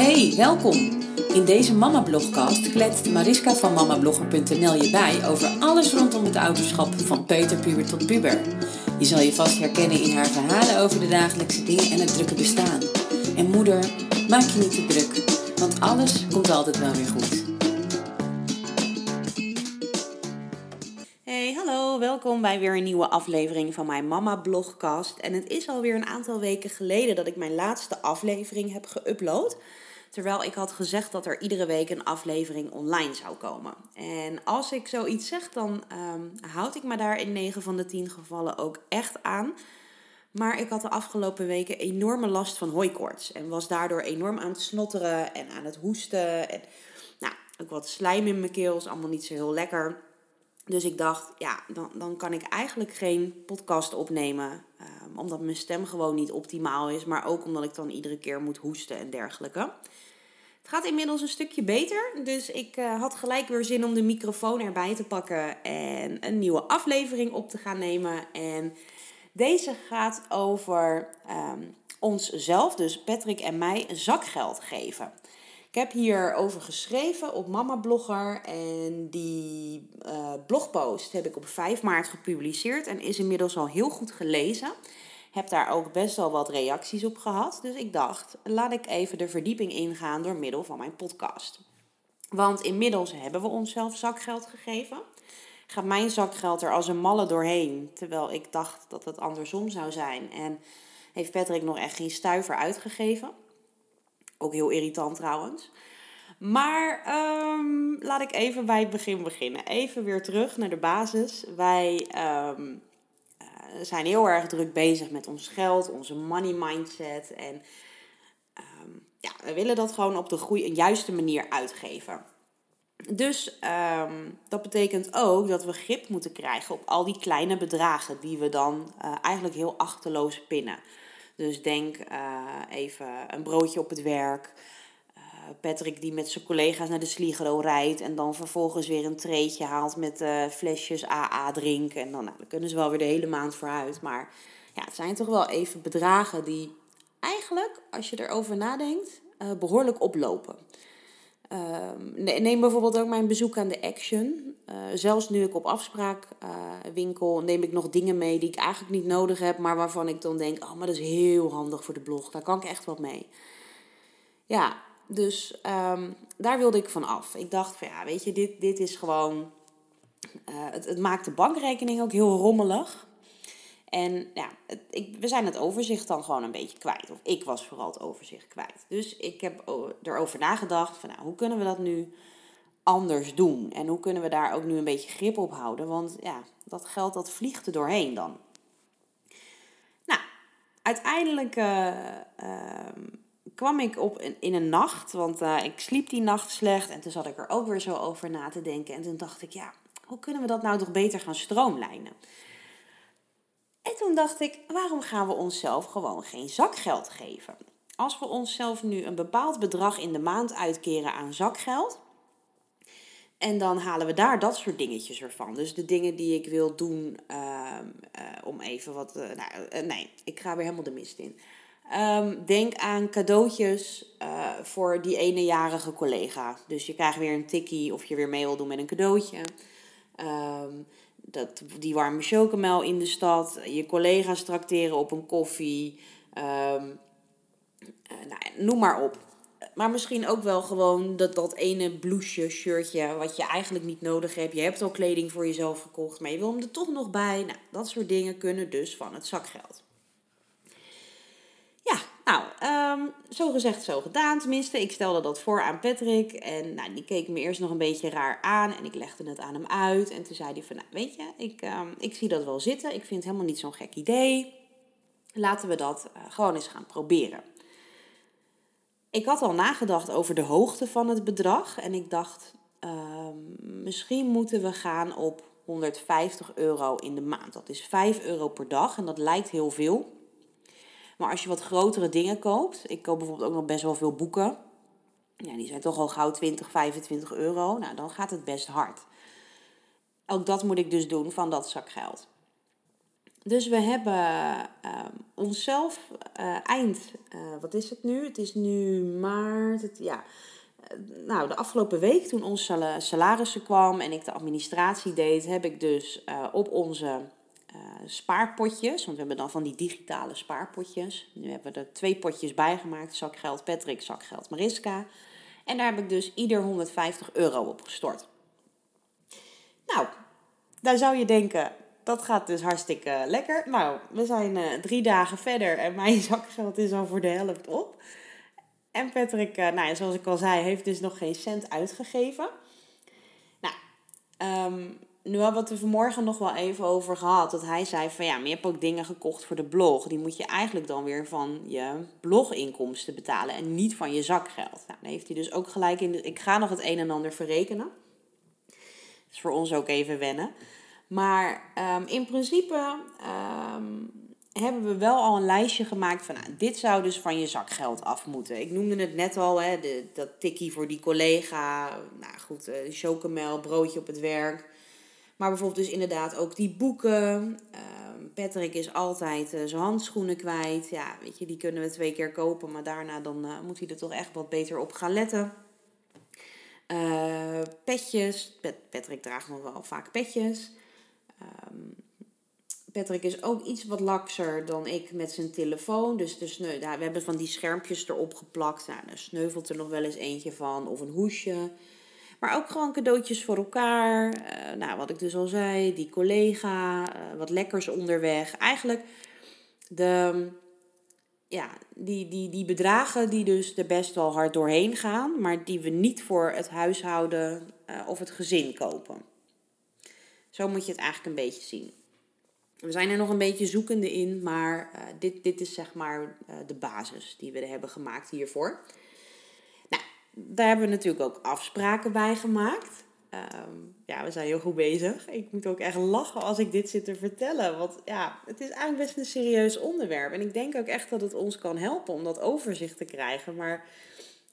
Hey, welkom! In deze Mama Blogcast kletst Mariska van mamablogger.nl je bij over alles rondom het ouderschap van peuterpuber tot puber. Je zal je vast herkennen in haar verhalen over de dagelijkse dingen en het drukke bestaan. En moeder, maak je niet te druk, want alles komt altijd wel weer goed. Hey, hallo, welkom bij weer een nieuwe aflevering van mijn Mama Blogcast. En het is alweer een aantal weken geleden dat ik mijn laatste aflevering heb geüpload. Terwijl ik had gezegd dat er iedere week een aflevering online zou komen. En als ik zoiets zeg, dan um, houd ik me daar in 9 van de 10 gevallen ook echt aan. Maar ik had de afgelopen weken enorme last van hooikoorts. En was daardoor enorm aan het snotteren en aan het hoesten. En nou, ook wat slijm in mijn keel, is allemaal niet zo heel lekker. Dus ik dacht, ja, dan, dan kan ik eigenlijk geen podcast opnemen. Um, omdat mijn stem gewoon niet optimaal is. Maar ook omdat ik dan iedere keer moet hoesten en dergelijke. Het gaat inmiddels een stukje beter. Dus ik uh, had gelijk weer zin om de microfoon erbij te pakken. En een nieuwe aflevering op te gaan nemen. En deze gaat over um, onszelf, dus Patrick en mij, zakgeld geven. Ik heb hierover geschreven op Mama Blogger en die uh, blogpost heb ik op 5 maart gepubliceerd en is inmiddels al heel goed gelezen. Heb daar ook best wel wat reacties op gehad, dus ik dacht, laat ik even de verdieping ingaan door middel van mijn podcast. Want inmiddels hebben we onszelf zakgeld gegeven. Gaat mijn zakgeld er als een malle doorheen, terwijl ik dacht dat het andersom zou zijn. En heeft Patrick nog echt geen stuiver uitgegeven. Ook heel irritant trouwens. Maar um, laat ik even bij het begin beginnen. Even weer terug naar de basis. Wij um, uh, zijn heel erg druk bezig met ons geld, onze money mindset. En um, ja, we willen dat gewoon op de goede, juiste manier uitgeven. Dus dat betekent ook dat we grip moeten krijgen op al die kleine bedragen die we dan uh, eigenlijk heel achterloos pinnen. Dus denk uh, even een broodje op het werk. Uh, Patrick die met zijn collega's naar de Sligero rijdt en dan vervolgens weer een treetje haalt met uh, flesjes AA drinken. En dan, nou, dan kunnen ze wel weer de hele maand vooruit. Maar ja, het zijn toch wel even bedragen die eigenlijk, als je erover nadenkt, behoorlijk oplopen. Uh, neem bijvoorbeeld ook mijn bezoek aan de Action. Uh, zelfs nu ik op afspraak uh, winkel, neem ik nog dingen mee die ik eigenlijk niet nodig heb, maar waarvan ik dan denk: oh, maar dat is heel handig voor de blog. Daar kan ik echt wat mee. Ja, dus um, daar wilde ik van af. Ik dacht van ja, weet je, dit, dit is gewoon. het, het maakt de bankrekening ook heel rommelig. En ja, ik, we zijn het overzicht dan gewoon een beetje kwijt. Of ik was vooral het overzicht kwijt. Dus ik heb erover nagedacht van nou, hoe kunnen we dat nu anders doen? En hoe kunnen we daar ook nu een beetje grip op houden? Want ja, dat geld dat vliegt er doorheen dan. Nou, uiteindelijk uh, uh, kwam ik op in, een nacht. Want uh, ik sliep die nacht slecht. En toen zat ik er ook weer zo over na te denken. En toen dacht ik, ja, hoe kunnen we dat nou toch beter gaan stroomlijnen? En toen dacht ik, waarom gaan we onszelf gewoon geen zakgeld geven? Als we onszelf nu een bepaald bedrag in de maand uitkeren aan zakgeld. En dan halen we daar dat soort dingetjes ervan. Dus de dingen die ik wil doen uh, uh, om even wat. Uh, nou, nee, ik ga weer helemaal de mist in. Um, denk aan cadeautjes voor die ene-jarige collega. Dus je krijgt weer een tikkie of je weer mee wil doen met een cadeautje. Dat, die warme chocomel in de stad, je collega's trakteren op een koffie, um, uh, nou, noem maar op. Maar misschien ook wel gewoon dat, dat ene blouseje, shirtje, wat je eigenlijk niet nodig hebt. Je hebt al kleding voor jezelf gekocht, maar je wil hem er toch nog bij. Nou, dat soort dingen kunnen dus van het zakgeld. Nou, um, zo gezegd, zo gedaan. Tenminste, ik stelde dat voor aan Patrick. En nou, die keek me eerst nog een beetje raar aan. En ik legde het aan hem uit. En toen zei hij van, nou, weet je, ik, um, ik zie dat wel zitten. Ik vind het helemaal niet zo'n gek idee. Laten we dat uh, gewoon eens gaan proberen. Ik had al nagedacht over de hoogte van het bedrag. En ik dacht, um, misschien moeten we gaan op 150 euro in de maand. Dat is 5 euro per dag. En dat lijkt heel veel. Maar als je wat grotere dingen koopt, ik koop bijvoorbeeld ook nog best wel veel boeken. Ja, die zijn toch al gauw 20, 25 euro. Nou, dan gaat het best hard. Ook dat moet ik dus doen van dat zakgeld. Dus we hebben uh, onszelf uh, eind, uh, wat is het nu? Het is nu maart, ja. nou, de afgelopen week toen ons sal salarissen kwam en ik de administratie deed, heb ik dus op onze spaarpotjes, want we hebben dan van die digitale spaarpotjes. Nu hebben we er twee potjes bijgemaakt, zakgeld Patrick, zakgeld Mariska. En daar heb ik dus ieder 150 euro op gestort. Nou, daar zou je denken, dat gaat dus hartstikke lekker. Nou, we zijn uh, drie dagen verder en mijn zakgeld is al voor de helft op. En Patrick, uh, nou, zoals ik al zei, heeft dus nog geen cent uitgegeven. Nou, um, nu hebben we het er vanmorgen nog wel even over gehad. Dat hij zei van ja, maar je hebt ook dingen gekocht voor de blog. Die moet je eigenlijk dan weer van je bloginkomsten betalen en niet van je zakgeld. Nou, dan heeft hij dus ook gelijk in. De, ik ga nog het een en ander verrekenen. Dat is voor ons ook even wennen. Maar um, in principe um, hebben we wel al een lijstje gemaakt van... Nou, dit zou dus van je zakgeld af moeten. Ik noemde het net al, hè, de, dat tikkie voor die collega. Nou goed, uh, chocomel, broodje op het werk. Maar bijvoorbeeld dus inderdaad ook die boeken. Uh, Patrick is altijd uh, zijn handschoenen kwijt. Ja, weet je, die kunnen we twee keer kopen. Maar daarna dan, uh, moet hij er toch echt wat beter op gaan letten. petjes. Patrick draagt nog wel vaak petjes. Um, Patrick is ook iets wat lakser dan ik met zijn telefoon. Dus de sneu we hebben van die schermpjes erop geplakt. Nou, sneuvelt er nog wel eens eentje van. Of een hoesje. Maar ook gewoon cadeautjes voor elkaar. Uh, nou, wat ik dus al zei. Die collega. Uh, wat lekkers onderweg. Eigenlijk de, ja, die, die, die bedragen die dus er best wel hard doorheen gaan. Maar die we niet voor het huishouden uh, of het gezin kopen. Zo moet je het eigenlijk een beetje zien. We zijn er nog een beetje zoekende in, maar dit, dit is zeg maar de basis die we hebben gemaakt hiervoor. Daar hebben we natuurlijk ook afspraken bij gemaakt. Um, ja, we zijn heel goed bezig. Ik moet ook echt lachen als ik dit zit te vertellen. Want ja, het is eigenlijk best een serieus onderwerp. En ik denk ook echt dat het ons kan helpen om dat overzicht te krijgen. Maar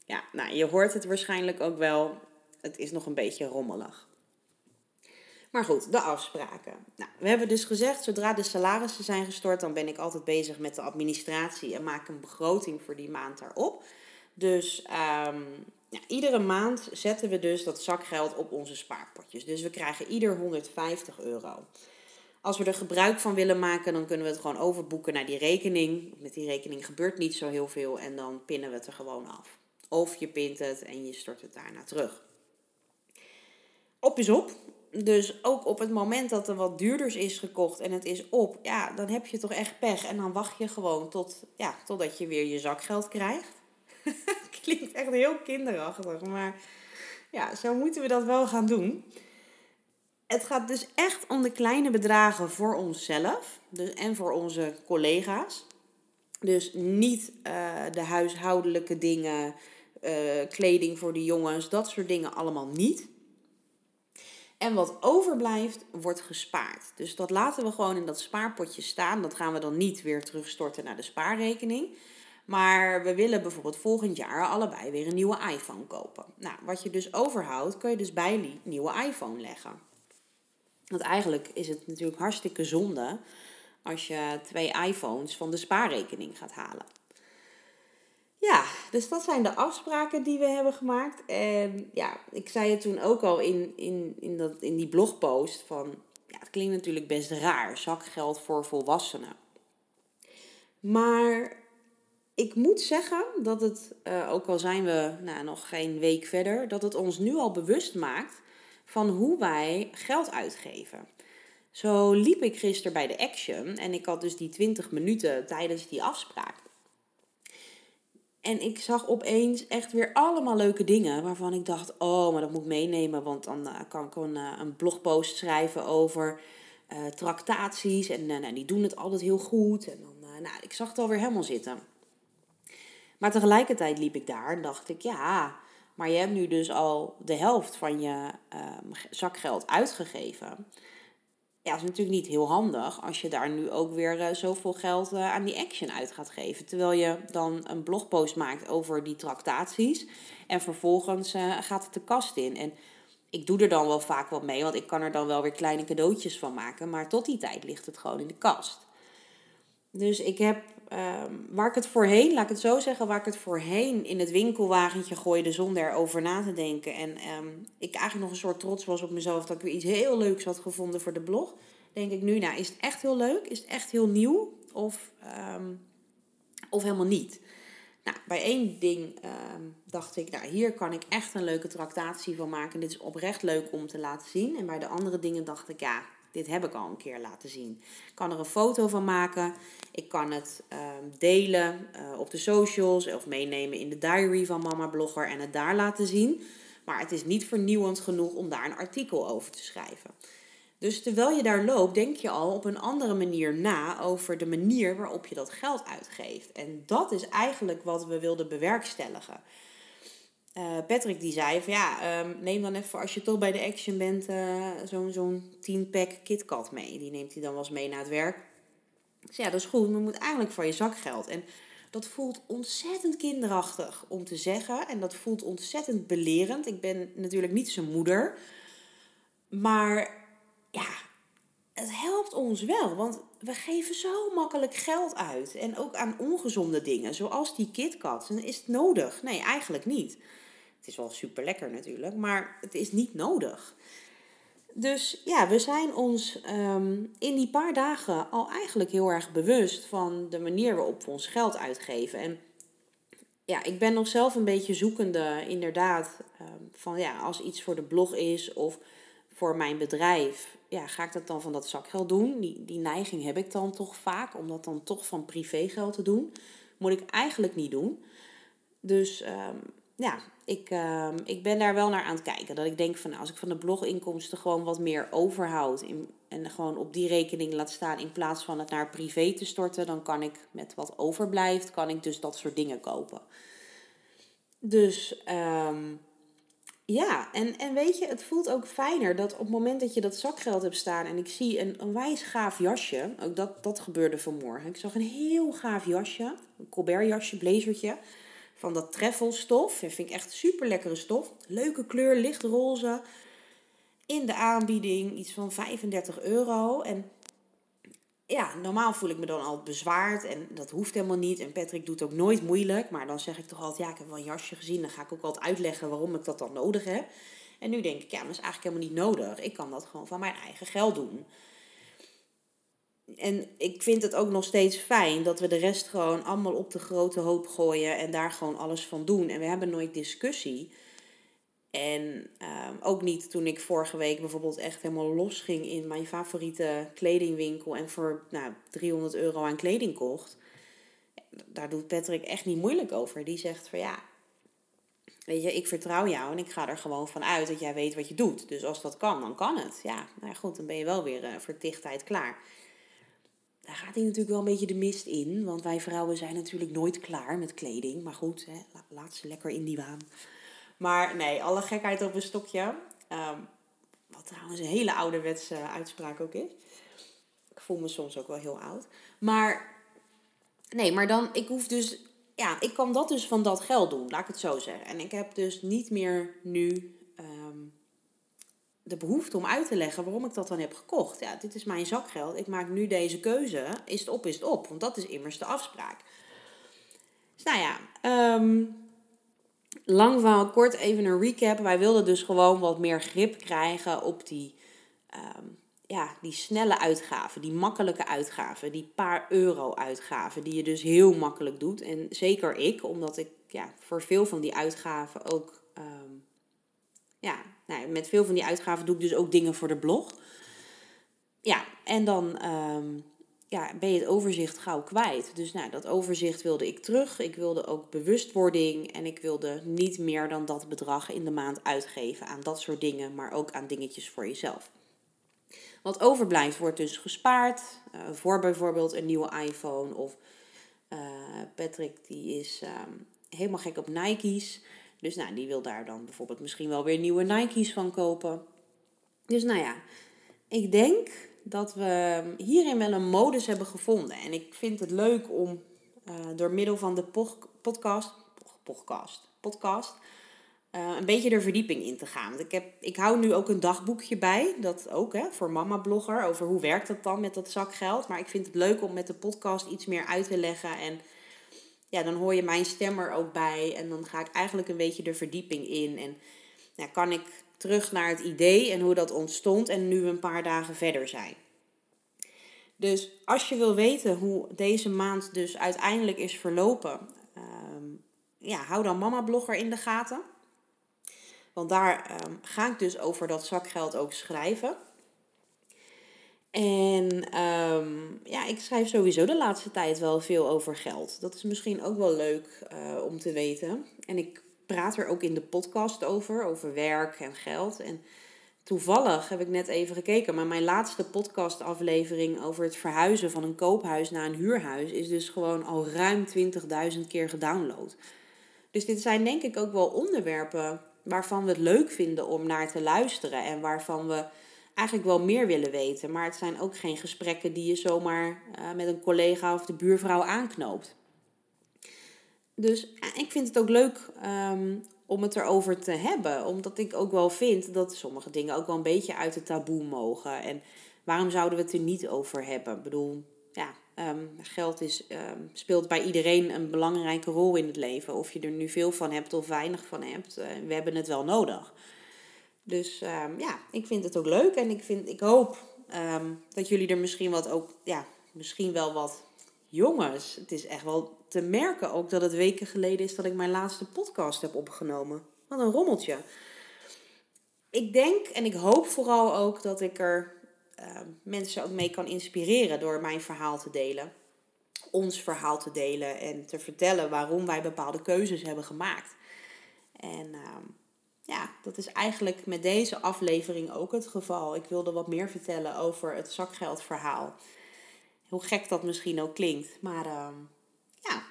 ja, nou, je hoort het waarschijnlijk ook wel. Het is nog een beetje rommelig. Maar goed, de afspraken. Nou, we hebben dus gezegd, zodra de salarissen zijn gestort, dan ben ik altijd bezig met de administratie en maak een begroting voor die maand daarop. Dus um, ja, iedere maand zetten we dus dat zakgeld op onze spaarpotjes. Dus we krijgen ieder 150 euro. Als we er gebruik van willen maken, dan kunnen we het gewoon overboeken naar die rekening. Met die rekening gebeurt niet zo heel veel en dan pinnen we het er gewoon af. Of je pint het en je stort het daarna terug. Op is op. Dus ook op het moment dat er wat duurders is gekocht en het is op, ja, dan heb je toch echt pech. En dan wacht je gewoon tot, ja, totdat je weer je zakgeld krijgt. Klinkt echt heel kinderachtig, maar ja, zo moeten we dat wel gaan doen. Het gaat dus echt om de kleine bedragen voor onszelf dus, en voor onze collega's. Dus niet uh, de huishoudelijke dingen, uh, kleding voor de jongens, dat soort dingen allemaal niet. En wat overblijft, wordt gespaard. Dus dat laten we gewoon in dat spaarpotje staan. Dat gaan we dan niet weer terugstorten naar de spaarrekening. Maar we willen bijvoorbeeld volgend jaar allebei weer een nieuwe iPhone kopen. Nou, wat je dus overhoudt, kun je dus bij die nieuwe iPhone leggen. Want eigenlijk is het natuurlijk hartstikke zonde als je twee iPhones van de spaarrekening gaat halen. Ja, dus dat zijn de afspraken die we hebben gemaakt. En ja, ik zei het toen ook al in, in, in, dat, in die blogpost van... Ja, het klinkt natuurlijk best raar, zakgeld voor volwassenen. Maar ik moet zeggen dat het, uh, ook al zijn we nou, nog geen week verder... dat het ons nu al bewust maakt van hoe wij geld uitgeven. Zo liep ik gisteren bij de Action en ik had dus die 20 minuten tijdens die afspraak. En ik zag opeens echt weer allemaal leuke dingen waarvan ik dacht: oh, maar dat moet ik meenemen, want dan uh, kan ik een, uh, een blogpost schrijven over tractaties. En nou, die doen het altijd heel goed. En dan, nou, ik zag het alweer helemaal zitten. Maar tegelijkertijd liep ik daar en dacht ik: ja, maar je hebt nu dus al de helft van je ehm, zakgeld uitgegeven ja, is natuurlijk niet heel handig als je daar nu ook weer uh, zoveel geld uh, aan die action uit gaat geven. Terwijl je dan een blogpost maakt over die tractaties en vervolgens uh, gaat het de kast in. En ik doe er dan wel vaak wat mee, want ik kan er dan wel weer kleine cadeautjes van maken. Maar tot die tijd ligt het gewoon in de kast. Dus ik heb, ehm, waar ik het voorheen, laat ik het zo zeggen, waar ik het voorheen in het winkelwagentje gooide zonder erover na te denken. En ehm, ik eigenlijk nog een soort trots was op mezelf dat ik weer iets heel leuks had gevonden voor de blog. Denk ik nu, nou is het echt heel leuk? Is het echt heel nieuw? Of, ehm, of helemaal niet? Nou, bij één ding dacht ik, nou hier kan ik echt een leuke tractatie van maken. Dit is oprecht leuk om te laten zien. En bij de andere dingen dacht ik, ja, dit heb ik al een keer laten zien. Ik kan er een foto van maken. Ik kan het ehm, delen uh, op de socials of meenemen in de diary van Mama Blogger en het daar laten zien. Maar het is niet vernieuwend genoeg om daar een artikel over te schrijven. Dus terwijl je daar loopt, denk je al op een andere manier na over de manier waarop je dat geld uitgeeft. En dat is eigenlijk wat we wilden bewerkstelligen. Uh, Patrick die zei van ja, ehm, neem dan even als je toch bij de Action bent uh, zo'n zo'n 10-pack KitKat mee. Die neemt hij dan wel eens mee naar het werk. Dus ja, dat is goed, maar moet eigenlijk voor je zakgeld. En dat voelt ontzettend kinderachtig om te zeggen. En dat voelt ontzettend belerend. Ik ben natuurlijk niet zijn moeder. Maar ja, het helpt ons wel. Want we geven zo makkelijk geld uit. En ook aan ongezonde dingen, zoals die KitKat. Is het nodig? Nee, eigenlijk niet. Het is wel super lekker natuurlijk, maar het is niet nodig. Dus ja, we zijn ons ehm, in die paar dagen al eigenlijk heel erg bewust van de manier waarop we ons geld uitgeven. En ja, ik ben nog zelf een beetje zoekende, inderdaad, ehm, van ja, als iets voor de blog is of voor mijn bedrijf, ja, ga ik dat dan van dat zakgeld doen? Die, die neiging heb ik dan toch vaak, om dat dan toch van privégeld te doen. Moet ik eigenlijk niet doen. Dus ehm, ja, ik, ehm, ik ben daar wel naar aan het kijken. Dat ik denk van als ik van de bloginkomsten gewoon wat meer overhoud in, en gewoon op die rekening laat staan in plaats van het naar privé te storten, dan kan ik met wat overblijft, kan ik dus dat soort dingen kopen. Dus um, ja, en, en weet je, het voelt ook fijner dat op het moment dat je dat zakgeld hebt staan en ik zie een, een wijs gaaf jasje, ook dat, dat gebeurde vanmorgen. Ik zag een heel gaaf jasje, een Colbert jasje, blazertje van dat treffelstof. Dat vind ik echt super lekkere stof. Leuke kleur, lichtroze. In de aanbieding iets van 35 euro. En ja, normaal voel ik me dan al bezwaard en dat hoeft helemaal niet. En Patrick doet ook nooit moeilijk. Maar dan zeg ik toch altijd, ja, ik heb wel een jasje gezien. Dan ga ik ook altijd uitleggen waarom ik dat dan nodig heb. En nu denk ik, ja, dat is eigenlijk helemaal niet nodig. Ik kan dat gewoon van mijn eigen geld doen en ik vind het ook nog steeds fijn dat we de rest gewoon allemaal op de grote hoop gooien en daar gewoon alles van doen. En we hebben nooit discussie. En uh, ook niet toen ik vorige week bijvoorbeeld echt helemaal los ging in mijn favoriete kledingwinkel en voor nou, 300 euro aan kleding kocht. Daar doet Patrick echt niet moeilijk over. Die zegt van ja, weet je, ik vertrouw jou en ik ga er gewoon van uit dat jij weet wat je doet. Dus als dat kan, dan kan het. Ja, nou goed, dan ben je wel weer uh, voor dichtheid klaar daar gaat hij natuurlijk wel een beetje de mist in. Want wij vrouwen zijn natuurlijk nooit klaar met kleding. Maar goed, hè, laat ze lekker in die waan. Maar nee, alle gekheid op een stokje. Um, wat trouwens een hele ouderwetse uitspraak ook is. Ik voel me soms ook wel heel oud. Maar nee, maar dan, ik hoef dus, ja, ik kan dat dus van dat geld doen, laat ik het zo zeggen. En ik heb dus niet meer nu de behoefte om uit te leggen waarom ik dat dan heb gekocht. Ja, dit is mijn zakgeld. Ik maak nu deze keuze. Is het op, is het op. Want dat is immers de afspraak. Dus nou ja, um, lang van kort even een recap. Wij wilden dus gewoon wat meer grip krijgen op die, ehm, ja, die snelle uitgaven. Die makkelijke uitgaven. Die paar euro uitgaven. Die je dus heel makkelijk doet. En zeker ik, omdat ik ja, voor veel van die uitgaven ook... Ehm, ja, nou, met veel van die uitgaven doe ik dus ook dingen voor de blog. Ja, en dan um, ja, ben je het overzicht gauw kwijt. Dus nou, dat overzicht wilde ik terug. Ik wilde ook bewustwording en ik wilde niet meer dan dat bedrag in de maand uitgeven aan dat soort dingen, maar ook aan dingetjes voor jezelf. Wat overblijft wordt dus gespaard uh, voor bijvoorbeeld een nieuwe iPhone of uh, Patrick die is um, helemaal gek op Nike's. Dus nou, die wil daar dan bijvoorbeeld misschien wel weer nieuwe Nike's van kopen. Dus nou ja, ik denk dat we hierin wel een modus hebben gevonden. En ik vind het leuk om uh, door middel van de podcast, podcast, podcast eh, een beetje de verdieping in te gaan. Want ik, heb, ik hou nu ook een dagboekje bij, dat ook hè, voor mama-blogger, over hoe werkt dat dan met dat zakgeld. Maar ik vind het leuk om met de podcast iets meer uit te leggen en ja, dan hoor je mijn stem er ook bij en dan ga ik eigenlijk een beetje de verdieping in. En ja, kan ik terug naar het idee en hoe dat ontstond en nu een paar dagen verder zijn. Dus als je wil weten hoe deze maand dus uiteindelijk is verlopen, ehm, ja, hou dan Mama Blogger in de gaten. Want daar ehm, ga ik dus over dat zakgeld ook schrijven. En ehm, ja, ik schrijf sowieso de laatste tijd wel veel over geld. Dat is misschien ook wel leuk uh, om te weten. En ik praat er ook in de podcast over, over werk en geld. En toevallig heb ik net even gekeken, maar mijn laatste podcastaflevering over het verhuizen van een koophuis naar een huurhuis is dus gewoon al ruim 20.000 keer gedownload. Dus dit zijn denk ik ook wel onderwerpen waarvan we het leuk vinden om naar te luisteren en waarvan we eigenlijk wel meer willen weten. Maar het zijn ook geen gesprekken die je zomaar uh, met een collega of de buurvrouw aanknoopt. Dus eh, ik vind het ook leuk um, om het erover te hebben. Omdat ik ook wel vind dat sommige dingen ook wel een beetje uit het taboe mogen. En waarom zouden we het er niet over hebben? Ik bedoel, ja, um, geld is, um, speelt bij iedereen een belangrijke rol in het leven. Of je er nu veel van hebt of weinig van hebt. Uh, we hebben het wel nodig. Dus um, ja, ik vind het ook leuk. En ik, vind, ik hoop dat jullie er misschien wat ook, ja, misschien wel wat jongens. Het is echt wel te merken ook dat het weken geleden is dat ik mijn laatste podcast heb opgenomen. Wat een rommeltje. Ik denk en ik hoop vooral ook dat ik er uh, mensen ook mee kan inspireren door mijn verhaal te delen. Ons verhaal te delen en te vertellen waarom wij bepaalde keuzes hebben gemaakt. En uh, ja, dat is eigenlijk met deze aflevering ook het geval. Ik wilde wat meer vertellen over het zakgeldverhaal. Hoe gek dat misschien ook klinkt. Maar uh, ja,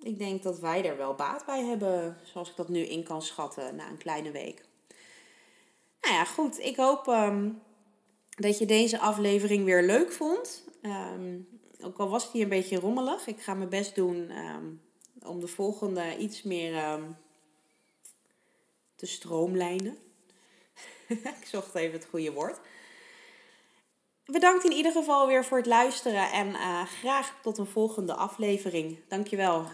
ik denk dat wij er wel baat bij hebben, zoals ik dat nu in kan schatten na een kleine week. Nou ja, goed. Ik hoop um, dat je deze aflevering weer leuk vond. Um, ook al was die een beetje rommelig. Ik ga mijn best doen om de volgende iets meer te stroomlijnen. ik zocht even het goede woord. Bedankt in ieder geval weer voor het luisteren en uh, graag tot een volgende aflevering. Dankjewel.